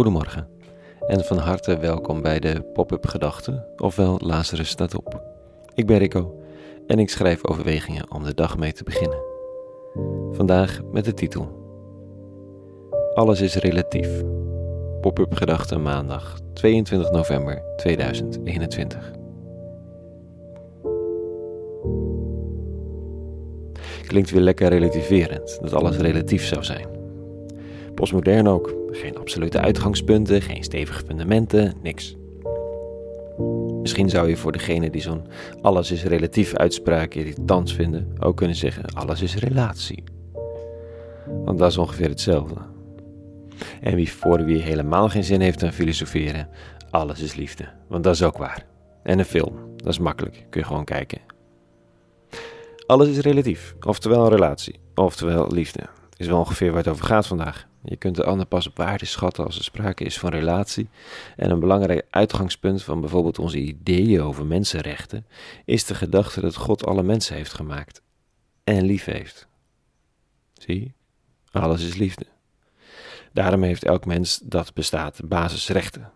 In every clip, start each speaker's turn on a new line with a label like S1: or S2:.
S1: Goedemorgen en van harte welkom bij de Pop-up Gedachten, ofwel Lazarus staat op. Ik ben Rico en ik schrijf overwegingen om de dag mee te beginnen. Vandaag met de titel Alles is relatief. Pop-up Gedachten maandag 22 november 2021. Klinkt weer lekker relativerend dat alles relatief zou zijn. Postmodern ook. Geen absolute uitgangspunten, geen stevige fundamenten, niks. Misschien zou je voor degene die zo'n alles is relatief uitspraak irritant vinden, ook kunnen zeggen alles is relatie. Want dat is ongeveer hetzelfde. En wie voor wie helemaal geen zin heeft aan filosoferen, alles is liefde. Want dat is ook waar. En een film, dat is makkelijk, kun je gewoon kijken. Alles is relatief, oftewel relatie, oftewel liefde. Is wel ongeveer waar het over gaat vandaag. Je kunt de ander pas op waarde schatten als er sprake is van relatie. En een belangrijk uitgangspunt van bijvoorbeeld onze ideeën over mensenrechten is de gedachte dat God alle mensen heeft gemaakt en lief heeft. Zie, alles is liefde. Daarom heeft elk mens dat bestaat basisrechten.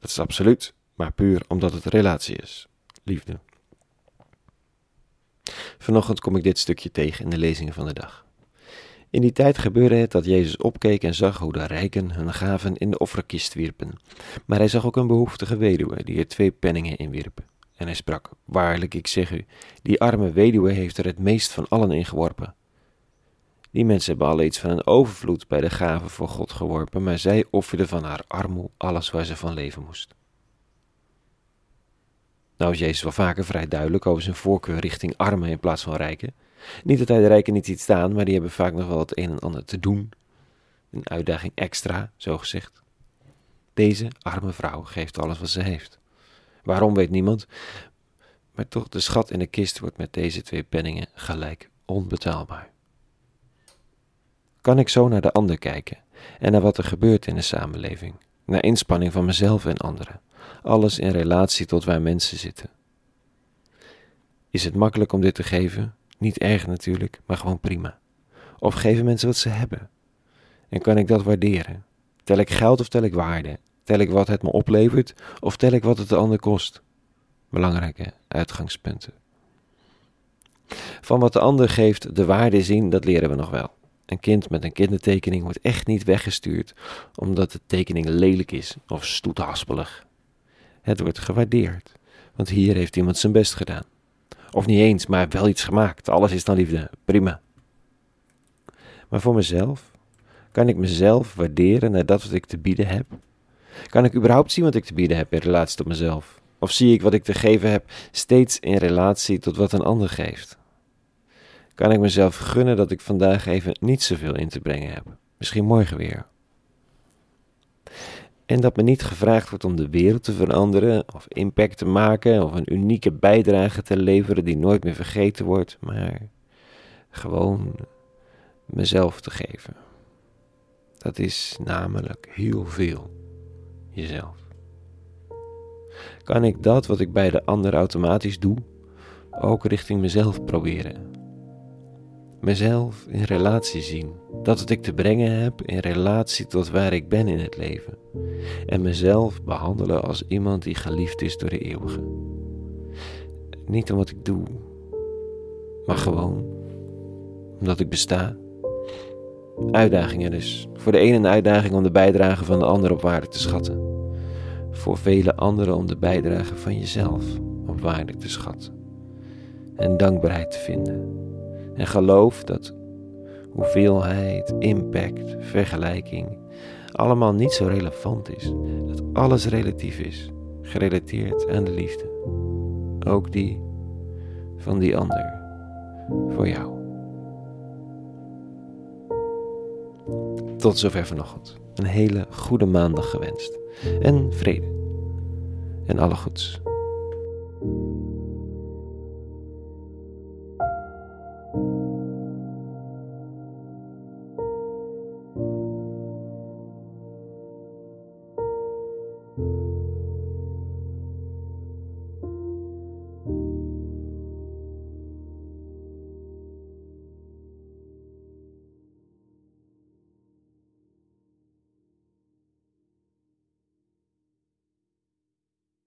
S1: Dat is absoluut, maar puur omdat het relatie is. Liefde. Vanochtend kom ik dit stukje tegen in de lezingen van de dag. In die tijd gebeurde het dat Jezus opkeek en zag hoe de rijken hun gaven in de offerkist wierpen. Maar hij zag ook een behoeftige weduwe die er twee penningen in wierp. En hij sprak, waarlijk ik zeg u, die arme weduwe heeft er het meest van allen in geworpen. Die mensen hebben al iets van een overvloed bij de gaven voor God geworpen, maar zij offerde van haar armoe alles waar ze van leven moest. Nou is Jezus wel vaker vrij duidelijk over zijn voorkeur richting armen in plaats van rijken. Niet dat hij de rijken niet ziet staan, maar die hebben vaak nog wel het een en ander te doen. Een uitdaging extra, zo gezegd. Deze arme vrouw geeft alles wat ze heeft. Waarom weet niemand, maar toch de schat in de kist wordt met deze twee penningen gelijk onbetaalbaar. Kan ik zo naar de ander kijken en naar wat er gebeurt in de samenleving, naar inspanning van mezelf en anderen, alles in relatie tot waar mensen zitten? Is het makkelijk om dit te geven? Niet erg natuurlijk, maar gewoon prima. Of geven mensen wat ze hebben? En kan ik dat waarderen? Tel ik geld of tel ik waarde? Tel ik wat het me oplevert of tel ik wat het de ander kost? Belangrijke uitgangspunten. Van wat de ander geeft de waarde zien, dat leren we nog wel. Een kind met een kindertekening wordt echt niet weggestuurd omdat de tekening lelijk is of stoethaspelig. Het wordt gewaardeerd, want hier heeft iemand zijn best gedaan. Of niet eens, maar wel iets gemaakt. Alles is dan liefde. Prima. Maar voor mezelf? Kan ik mezelf waarderen naar dat wat ik te bieden heb? Kan ik überhaupt zien wat ik te bieden heb in relatie tot mezelf? Of zie ik wat ik te geven heb steeds in relatie tot wat een ander geeft? Kan ik mezelf gunnen dat ik vandaag even niet zoveel in te brengen heb? Misschien morgen weer. En dat me niet gevraagd wordt om de wereld te veranderen, of impact te maken, of een unieke bijdrage te leveren die nooit meer vergeten wordt, maar gewoon mezelf te geven. Dat is namelijk heel veel jezelf. Kan ik dat wat ik bij de ander automatisch doe, ook richting mezelf proberen? Mezelf in relatie zien. Dat wat ik te brengen heb in relatie tot waar ik ben in het leven. En mezelf behandelen als iemand die geliefd is door de eeuwige. Niet om wat ik doe, maar gewoon omdat ik besta. Uitdagingen dus. Voor de ene een uitdaging om de bijdrage van de ander op waarde te schatten. Voor vele anderen om de bijdrage van jezelf op waarde te schatten. En dankbaarheid te vinden en geloof dat hoeveelheid, impact, vergelijking allemaal niet zo relevant is. Dat alles relatief is, gerelateerd aan de liefde. Ook die van die ander voor jou. Tot zover vanochtend. Een hele goede maandag gewenst. En vrede. En alle goeds.